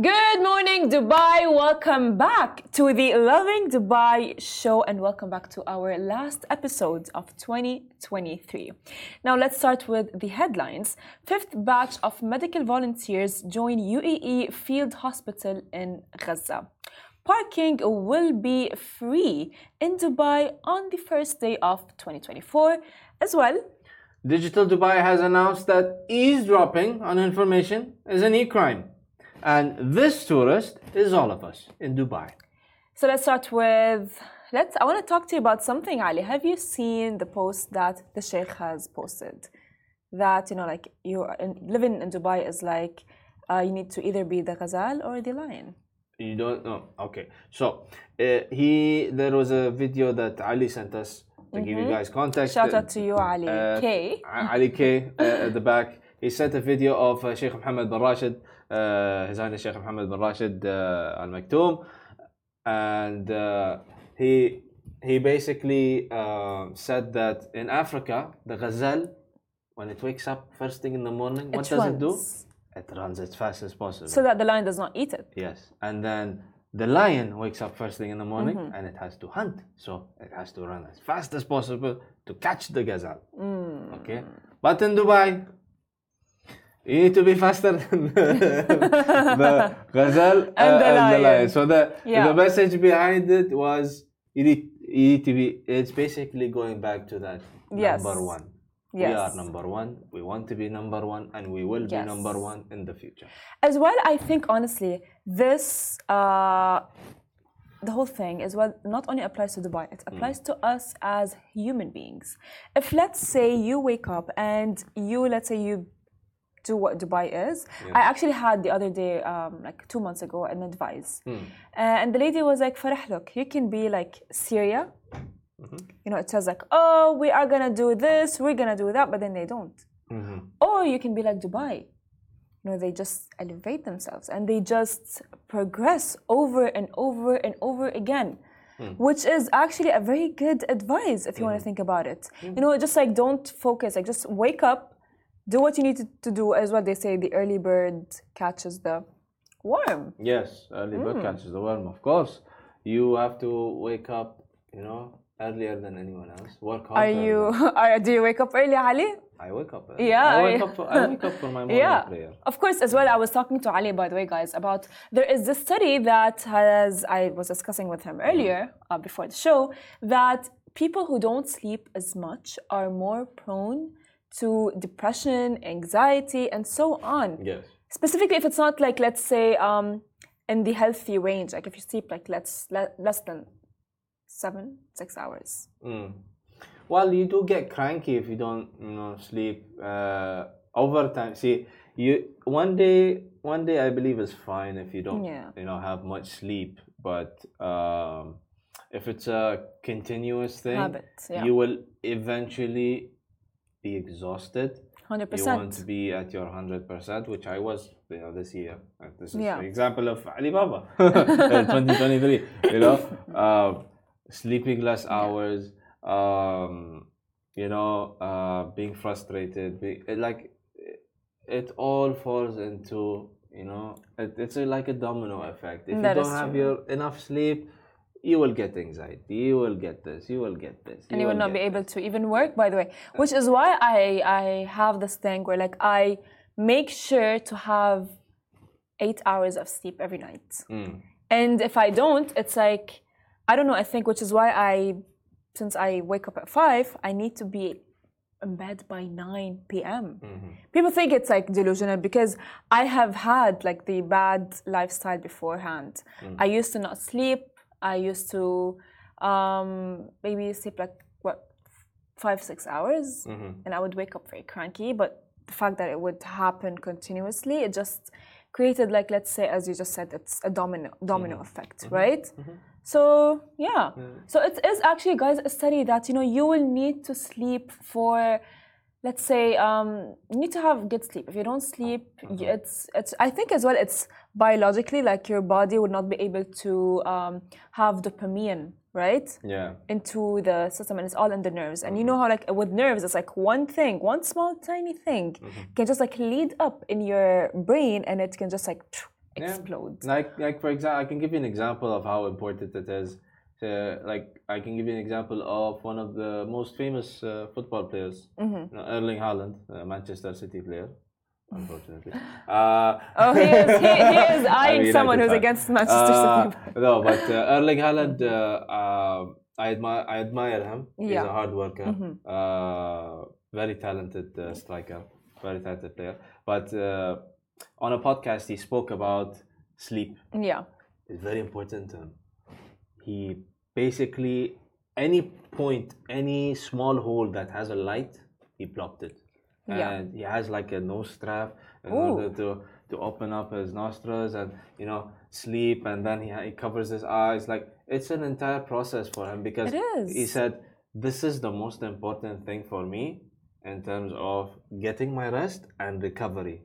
Good morning, Dubai. Welcome back to the Lovin Dubai show and welcome back to our last episode of 2023. Now, let's start with the headlines. Fifth batch of medical volunteers join UAE Field Hospital in Gaza. Parking will be free in Dubai on the first day of 2024 as well. Digital Dubai has announced that eavesdropping on information is an e-crime. And this tourist is all of us in Dubai. So let's start with let's I want to talk to you about something Ali. Have you seen the post that the Sheikh has posted? That you know like you are in, living in Dubai is like uh, you need to either be the gazelle or the lion. You don't know. Okay. So uh, he there was a video that Ali sent us to give you guys context. Mm-hmm. Shout out to you Ali Uh, K. Ali K uh, at the back. He sent a video of uh, Sheikh Mohammed bin Rashid, uh, His Highness Sheikh Mohammed bin Rashid uh, Al Maktoum, and uh, he he basically uh, said that in Africa the gazelle, when it wakes up first thing in the morning, what It does it do? It runs as fast as possible. So that the lion does not eat it. Yes, and then the lion wakes up first thing in the morning Mm-hmm. and it has to hunt. So it has to run as fast as possible to catch the gazelle. Mm. Okay, but in Dubai, you need to be faster than the, the gazelle uh, And the lion. So the Yeah. the message behind it was you need, you need to be. It's basically going back to that Yes. number one. Yes. We are number one. We want to be number one, and we will be number one in the future. As well, I think honestly, this uh, the whole thing is what not only applies to Dubai, it applies to us as human beings. If let's say you wake up and you let's say you do what Dubai is. I actually had the other day, um, like two months ago, an advice, hmm. uh, and the lady was like, "Farah, look, you can be like Syria." Mm-hmm. You know, it says like, "Oh, we are gonna do this, we're gonna do that," but then they don't. Mm-hmm. Or you can be like Dubai. You know, they just elevate themselves and they just progress over and over and over again. Hmm. Which is actually a very good advice if you want to hmm. think about it. You know, just like don't focus, like just wake up, do what you need to, to do, as what they say, the early bird catches the worm. Yes, early bird catches the worm, of course. You have to wake up, you know, earlier than anyone else. Work hard. Are you are, do you wake up early, Ali? I wake up. early. Yeah, I wake I- up. For, I wake up for my morning yeah prayer. of course as well i was talking to ali by the way guys about there is this study that has i was discussing with him earlier uh, before the show that people who don't sleep as much are more prone to depression anxiety and so on Yes. specifically if it's not like let's say um, in the healthy range like if you sleep like let's le- less than seven six hours Well, you do get cranky if you don't, you know, sleep uh, overtime. See, you one day, one day I believe is fine if you don't, Yeah. you know, have much sleep. But um, if it's a continuous thing, Habit, yeah. you will eventually be exhausted. 100% You want to be at your hundred percent, which I was, you know, this year. This is Yeah. the example of Alibaba, twenty twenty three. You know, uh, sleeping less hours. Um, you know, uh, being frustrated. Be, it, like, it, it all falls into you know, it, it's a, like a domino effect. If That you don't have your enough sleep, you will get anxiety. You will get this. You will get this. and you will not be able to even work by the way which is why i i have this thing where like i make sure to have eight hours of sleep every night Mm. and if i don't it's like i don't know i think which is why i since i wake up at five i need to be in bed by 9 p.m people think it's like delusional because i have had like the bad lifestyle beforehand i used to not sleep i used to um maybe sleep like what five six hours mm-hmm. and i would wake up very cranky but the fact that it would happen continuously it just created like let's say as you just said it's a domino domino mm-hmm. effect mm-hmm. right? So yeah. So it is actually guys a study that you know you will need to sleep for let's say um, you need to have good sleep if you don't sleep you, it's it's i think as well it's biologically like your body would not be able to um, have dopamine right Yeah. into the system and it's all in the nerves and you know how like with nerves it's like one thing one small tiny thing can just like lead up in your brain and it can just like explode. Like, like for example, I can give you an example of how important it is. To, like, I can give you an example of one of the most famous uh, football players, Mm-hmm. Erling Haaland, a Manchester City player, unfortunately. Uh, Oh, he is, he, he is eyeing someone who's fan. against Manchester Uh, City. no, but uh, Erling Haaland, uh, uh, I admire, I admire him. He's a hard worker, Mhm. uh, very talented uh, striker, very talented player. But uh, on a podcast, he spoke about sleep. Yeah. It's very important to him. He basically any point, any small hole that has a light, he blocked it. Yeah. And he has like a nose strap in Ooh. order to to open up his nostrils and you know sleep, and then he he covers his eyes. Like it's an entire process for him because he said this is the most important thing for me in terms of getting my rest and recovery.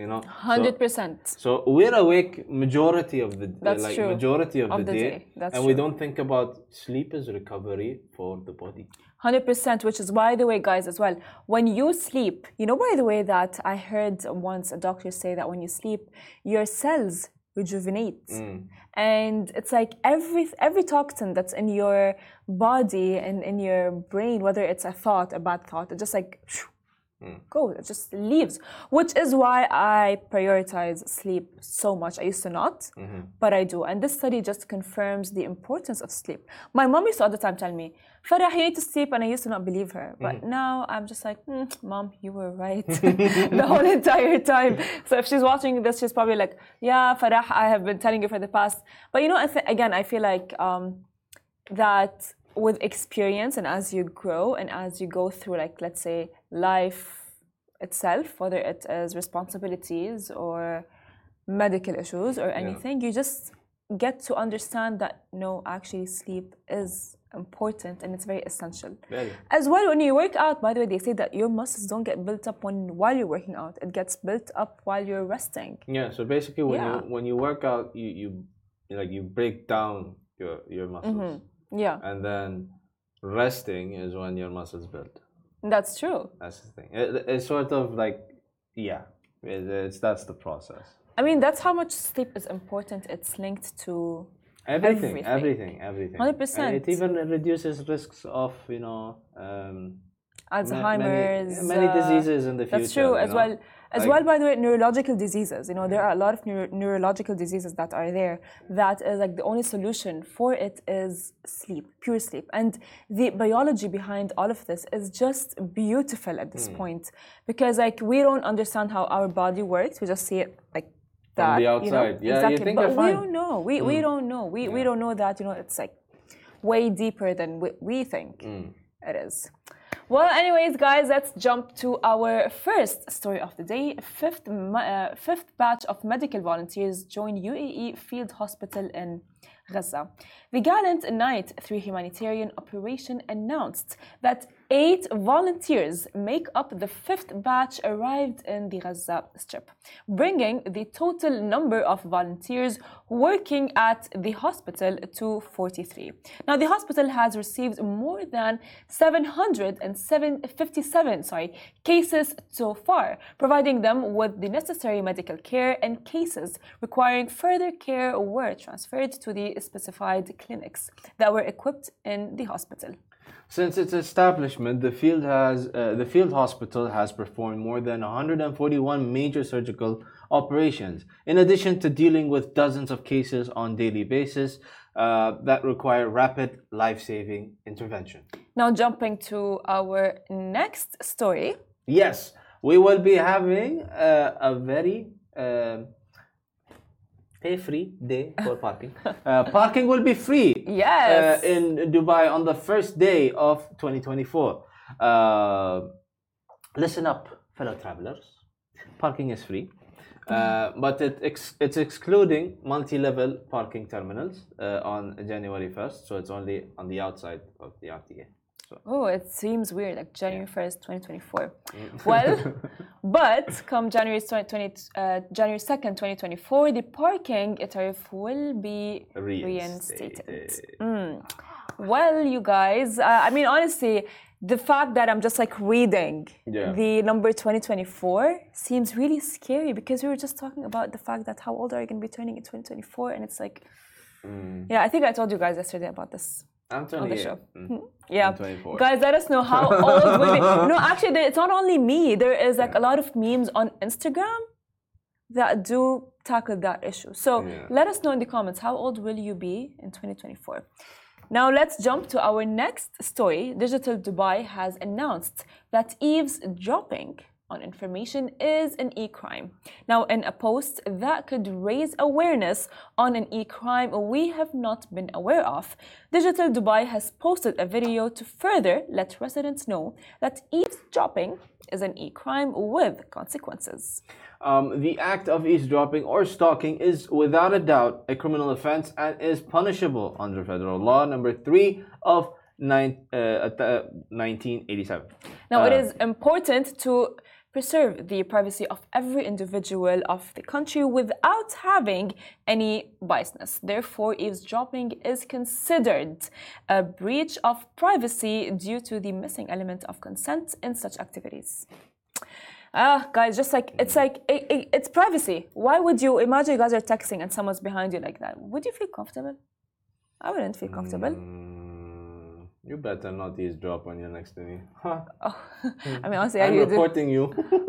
You know, Hundred percent. so we're awake majority of the That's like true. majority of, Of the, the day, day. That's and we don't think about sleep as recovery for the body. Hundred percent, which is by the way, guys, as well. When you sleep, you know, by the way, that I heard once a doctor say that when you sleep, your cells rejuvenate, Mm. and it's like every every toxin that's in your body and in your brain, whether it's a thought, a bad thought, it just like phew. Go, it just leaves. Which is why I prioritize sleep so much. I used to not, Mm-hmm. but I do. And this study just confirms the importance of sleep. My mom used to all the time tell me, Farah, you need to sleep. And I used to not believe her. But Mm-hmm. now I'm just like, "Hmm, mom, you were right the whole entire time. So if she's watching this, she's probably like, yeah, Farah, I have been telling you for the past. But you know, again, I feel like um, that with experience and as you grow and as you go through, like, let's say, life itself, whether it is responsibilities or medical issues or anything, you just get to understand that no, actually, sleep is important and it's very essential. Very. As well, when you work out, by the way, they say that your muscles don't get built up when while you're working out. It gets built up while you're resting. Yeah. So basically, when Yeah. you when you work out, you you like you break down your your muscles, Mm-hmm. Yeah, and then resting is when your muscles build. That's true. That's the thing. It, it's sort of like yeah, it, it's that's the process. I mean, that's how much sleep is important. It's linked to Everything, Everything. everything, everything. 100%. It even reduces risks of you know um, Alzheimer's. many, many uh, diseases in the future. That's true as know? well. As Like- well, by the way, neurological diseases. You know, there are a lot of neuro- neurological diseases that are there. That is like the only solution for it is sleep, pure sleep, and the biology behind all of this is just beautiful at Hmm. this point because like we don't understand how our body works. We just see it like From that. the You know? outside. Yeah, you exactly. think but we. Hmm. don't know. We we don't know. We we don't know that. You know, it's like way deeper than we, we think Hmm. it is. Well, anyways, guys, let's jump to our first story of the day. Fifth, uh, fifth batch of medical volunteers join UAE field hospital in Gaza. The Gallant Knight 3 humanitarian operation announced that eight volunteers make up the fifth batch arrived in the Gaza Strip, bringing the total number of volunteers working at the hospital to 43. Now, the hospital has received more than 757 sorry, cases so far, providing them with the necessary medical care and cases requiring further care were transferred to the specified clinics that were equipped in the hospital. Since its establishment, the field has uh, the field hospital has performed more than 141 major surgical operations, in addition to dealing with dozens of cases on daily basis uh, that require rapid life-saving intervention. Now, jumping to our next story. Yes, we will be having uh, a very um pay-free day for parking. uh, parking will be free. Yes. uh, in Dubai on the first day of 2024. Uh, listen up, fellow travelers. Parking is free, uh, but it ex- it's excluding multi-level parking terminals uh, on January 1st. So it's only on the outside of the RTA. So Oh, it seems weird, like January 1st, 2024. Well, but come January 2020, uh, January 2nd, 2024, the parking tariff will be reinstated. reinstated. Mm. Well, you guys, uh, I mean, honestly, the fact that I'm just like reading Yeah. the number 2024 seems really scary because we were just talking about the fact that how old are you going to be turning in 2024? And it's like, Mm. yeah, I think I told you guys yesterday about this. I'm the 28. show. Mm. Yeah. I'm 24. Guys, let us know how old will be. No, actually, it's not only me. There is like a lot of memes on Instagram that do tackle that issue. So Yeah. let us know in the comments how old will you be in 2024? Now let's jump to our next story. Digital Dubai has announced that eavesdropping on information is an e-crime. Now, in a post that could raise awareness on an e-crime we have not been aware of, Digital Dubai has posted a video to further let residents know that eavesdropping is an e-crime with consequences. Um, the act of eavesdropping or stalking is without a doubt a criminal offense and is punishable under federal law number 3 of nine, uh, uh, 1987. Now, it Uh, is important to preserve the privacy of every individual of the country without having any biasness. Therefore, eavesdropping is considered a breach of privacy due to the missing element of consent in such activities. Ah, guys, just like it's like it, it, it's privacy. Why would you imagine you guys are texting and someone's behind you like that? Would you feel comfortable? I wouldn't feel comfortable. Mm, you better not eavesdrop when you're next to me. Huh. I mean, honestly, I'm you do- reporting you.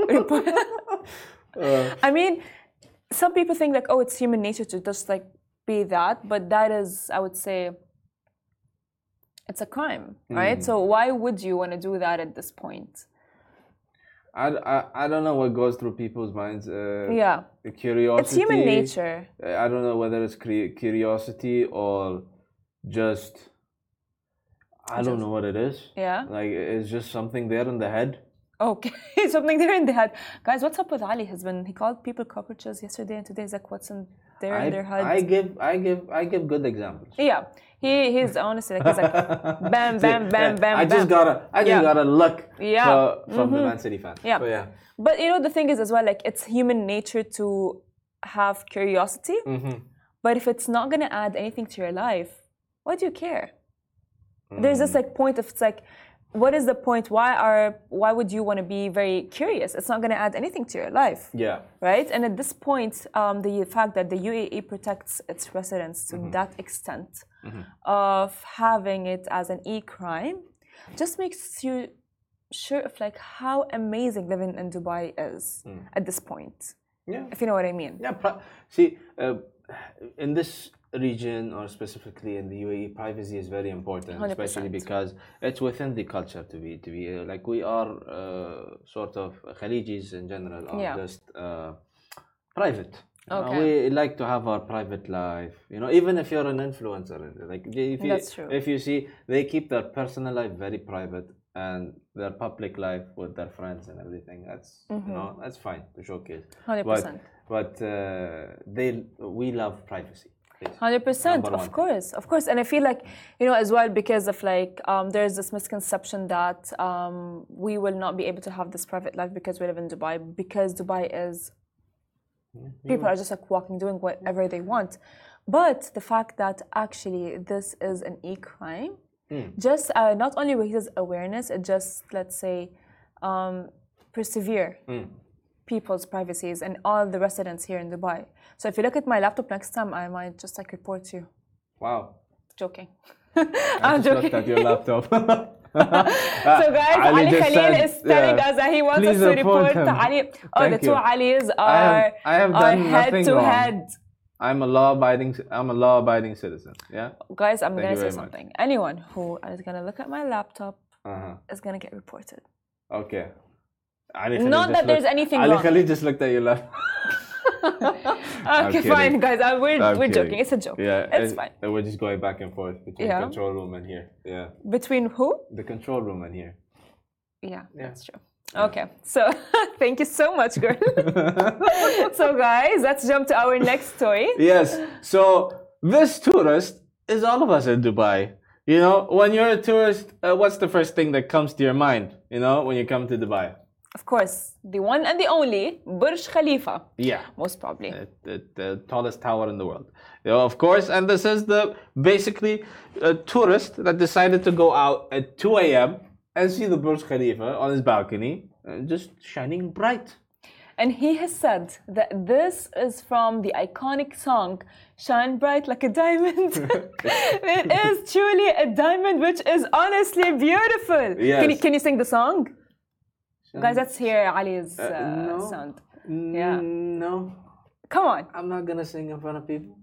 Uh, I mean, some people think like, oh, it's human nature to just like be that, but that is, I would say, it's a crime, right? So why would you want to do that at this point? I, I, I don't know what goes through people's minds. Uh, Yeah, Curiosity. it's human nature. I don't know whether it's curiosity or just. I don't know what it is. Yeah. Like it's just something there in the head. Okay, something there in the head, guys. What's up with Ali? Has been he called people cockroaches yesterday, and today's like, what's in there I, in their head? I give I give I give good examples. yeah, he he's honestly like he's like, bam, bam, bam, bam, I just bam. got a I just Yeah. got a look Yeah. fro- from the Man City fan. Yeah. So, yeah. But you know, the thing is as well, like it's human nature to have curiosity. Mm-hmm. But if it's not gonna add anything to your life, why do you care? There's this like point of it's like, what is the point? Why are why would you want to be very curious? It's not gonna add anything to your life, Yeah. right? And at this point, um, the fact that the UAE protects its residents to that extent of having it as an e-crime just makes you sure of like how amazing living in Dubai is at this point. Yeah. If you know what I mean. Yeah, see, uh, in this region or specifically in the UAE, privacy is very important, especially 100%. because it's within the culture to be to be uh, like we are uh, sort of Khalijis in general are Yeah. just uh, private. You know, Okay. we like to have our private life. You know, even if you're an influencer, like if you, That's true. if you see, they keep their personal life very private and their public life with their friends and everything. That's you know that's fine to showcase. 100%. But but uh, they we love privacy. Please. Hundred percent, Number of one. course, of course, and I feel like you know as well because of like um, there's this misconception that um, we will not be able to have this private life because we live in Dubai because Dubai is people are just like walking doing whatever they want, but the fact that actually this is an e-crime, just uh, not only raises awareness, it just let's say um, persevere people's privacies and all the residents here in Dubai. So if you look at my laptop next time, I might just like report you. Wow. Joking. I I'm just joking. looked at your laptop. So guys, Ali Ali, Khalil said, is telling yeah, us that he wants please us to report him. Ali. Oh, Thank the two you. Alis I are, have, I have are done head nothing to wrong. head. I'm a law-abiding. I'm a law-abiding citizen. Yeah. Guys, I'm Thank gonna say very much. something. Anyone who is gonna look at my laptop Uh huh. is gonna get reported. Okay. Ali Not that there's anything Ali wrong. Khalil just looked at your laptop. Okay, fine, guys. I, we're I'm we're kidding. joking. It's a joke. Yeah, it's fine. we're just going back and forth between Yeah. control room and here. Yeah, Between who? the control room and here. Yeah, yeah. that's true. Okay, so thank you so much, girl. so, guys, let's jump to our next story. Yes. So this tourist is all of us in Dubai. You know, when you're a tourist, uh, what's the first thing that comes to your mind? You know, when you come to Dubai. Of course, the one and the only Burj Khalifa, Yeah. most probably. The, tallest tower in the world. You know, of course, and this is the basically a tourist that decided to go out at 2 a.m. and see the Burj Khalifa on his balcony, uh, just shining bright. And he has said that this is from the iconic song Shine Bright Like a Diamond. it is truly a diamond, which is honestly beautiful. Can, you, Yes. can you sing the song? Guys, let's hear Ali's uh, uh no. sound. Mm, yeah. No. Come on. I'm not gonna sing in front of people.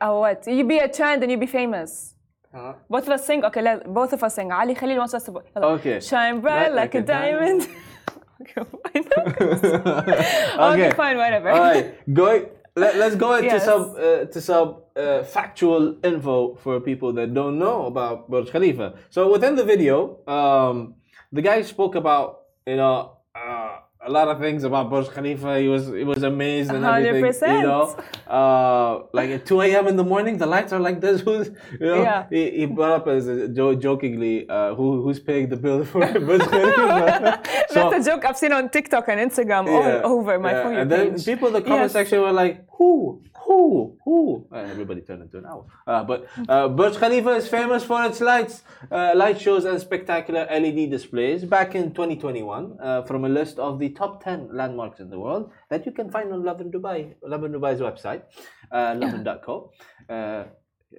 Oh, what? You be a trend and you be famous. Huh? Both of us sing. Okay, let, both of us sing. Ali Khalil wants us to. Okay. Shine bright like, like, a, diamond. diamond. okay. okay, fine, whatever. All right, Go. Let, us go into yes. some uh, to some uh, factual info for people that don't know about Burj Khalifa. So within the video, um, the guy spoke about you know uh, a lot of things about Burj Khalifa. He was he was amazed and everything. You know, uh, like at 2 a.m. in the morning, the lights are like this. Who's you know? Yeah. He, he brought up as a jo- jokingly, uh, who who's paying the bill for Burj Khalifa? That's a joke I've seen on TikTok and Instagram all over my yeah. phone And then people in the comment Yes. section were like, who, who, who? And everybody turned into an owl. Uh, but uh, Burj Khalifa is famous for its lights, uh, light shows, and spectacular LED displays. Back in 2021, uh, from a list of the top 10 landmarks in the world that you can find on Lovin Dubai, Lovin Dubai's website, uh, lovin.co, uh,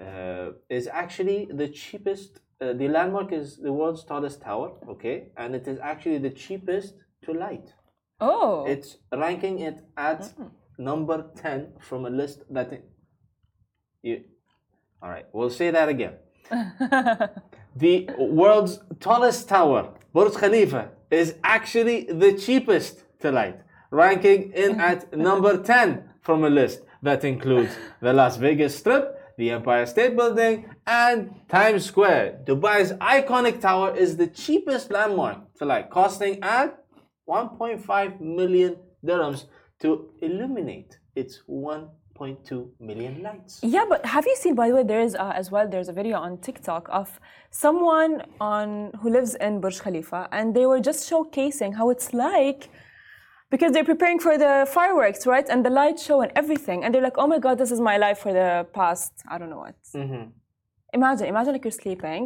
uh, is actually the cheapest. Uh, the landmark is the world's tallest tower, okay, and it is actually the cheapest to light. Oh. It's ranking it at number 10 from a list that. You, all right, we'll say that again. the world's tallest tower, Burj Khalifa, is actually the cheapest to light, ranking in at number 10 from a list that includes the Las Vegas Strip, the Empire State Building, and Times Square. Dubai's iconic tower is the cheapest landmark to light, costing at 1.5 million dirhams to illuminate its 1.2 million lights. Yeah, but have you seen? By the way, there is uh, as well. There's a video on TikTok of someone on who lives in Burj Khalifa, and they were just showcasing how it's like because they're preparing for the fireworks, right, and the light show and everything, and they're like, "Oh my God, this is my life for the past I don't know what." Imagine, imagine like you're sleeping,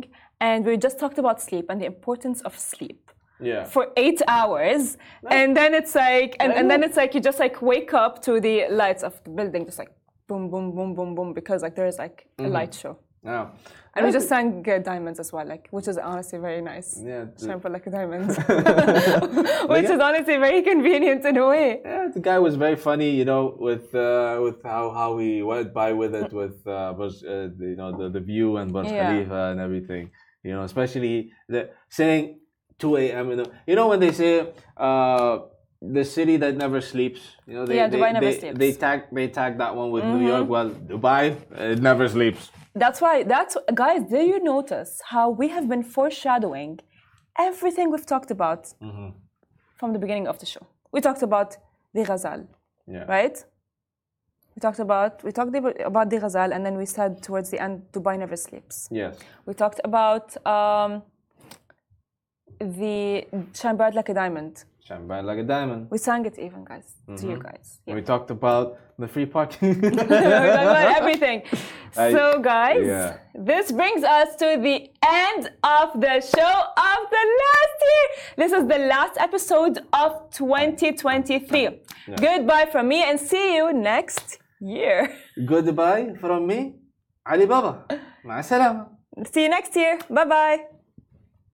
and we just talked about sleep and the importance of sleep Yeah. for eight hours and then it's like and, and then it's like you just like wake up to the lights of the building just like boom boom boom boom boom because like there's like a light show Yeah. and we just sang uh, diamonds as well like which is honestly very nice Yeah, bright like a diamond which is honestly very convenient in a way Yeah, the guy was very funny, you know, with uh, with how, how he went by with it, with uh, Burj, uh, the, you know the, the view and Burj Yeah. Khalifa and everything. You know, especially the saying 2 a.m. in the you know when they say uh, the city that never sleeps. You know, they Yeah, they, Dubai never they, sleeps. they tag they tag that one with New York. Well, Dubai it never sleeps. that's why that's guys did you notice how we have been foreshadowing everything we've talked about from the beginning of the show we talked about the ghazal Yeah. right? We talked about we talked ab- about the Ghazal, and then we said towards the end, Dubai never sleeps. Yes. We talked about um, the Shine Bright Like a Diamond. Shine bright like a diamond. We sang it even, guys, to you guys. Yeah. We talked about the free parking. we talked about everything. I- so, guys, yeah. this brings us to the end of the show of the last year. This is the last episode of 2023. Goodbye from me, and see you next year. Goodbye from me, Ali Baba. مع السلامة. See you next year. Bye bye.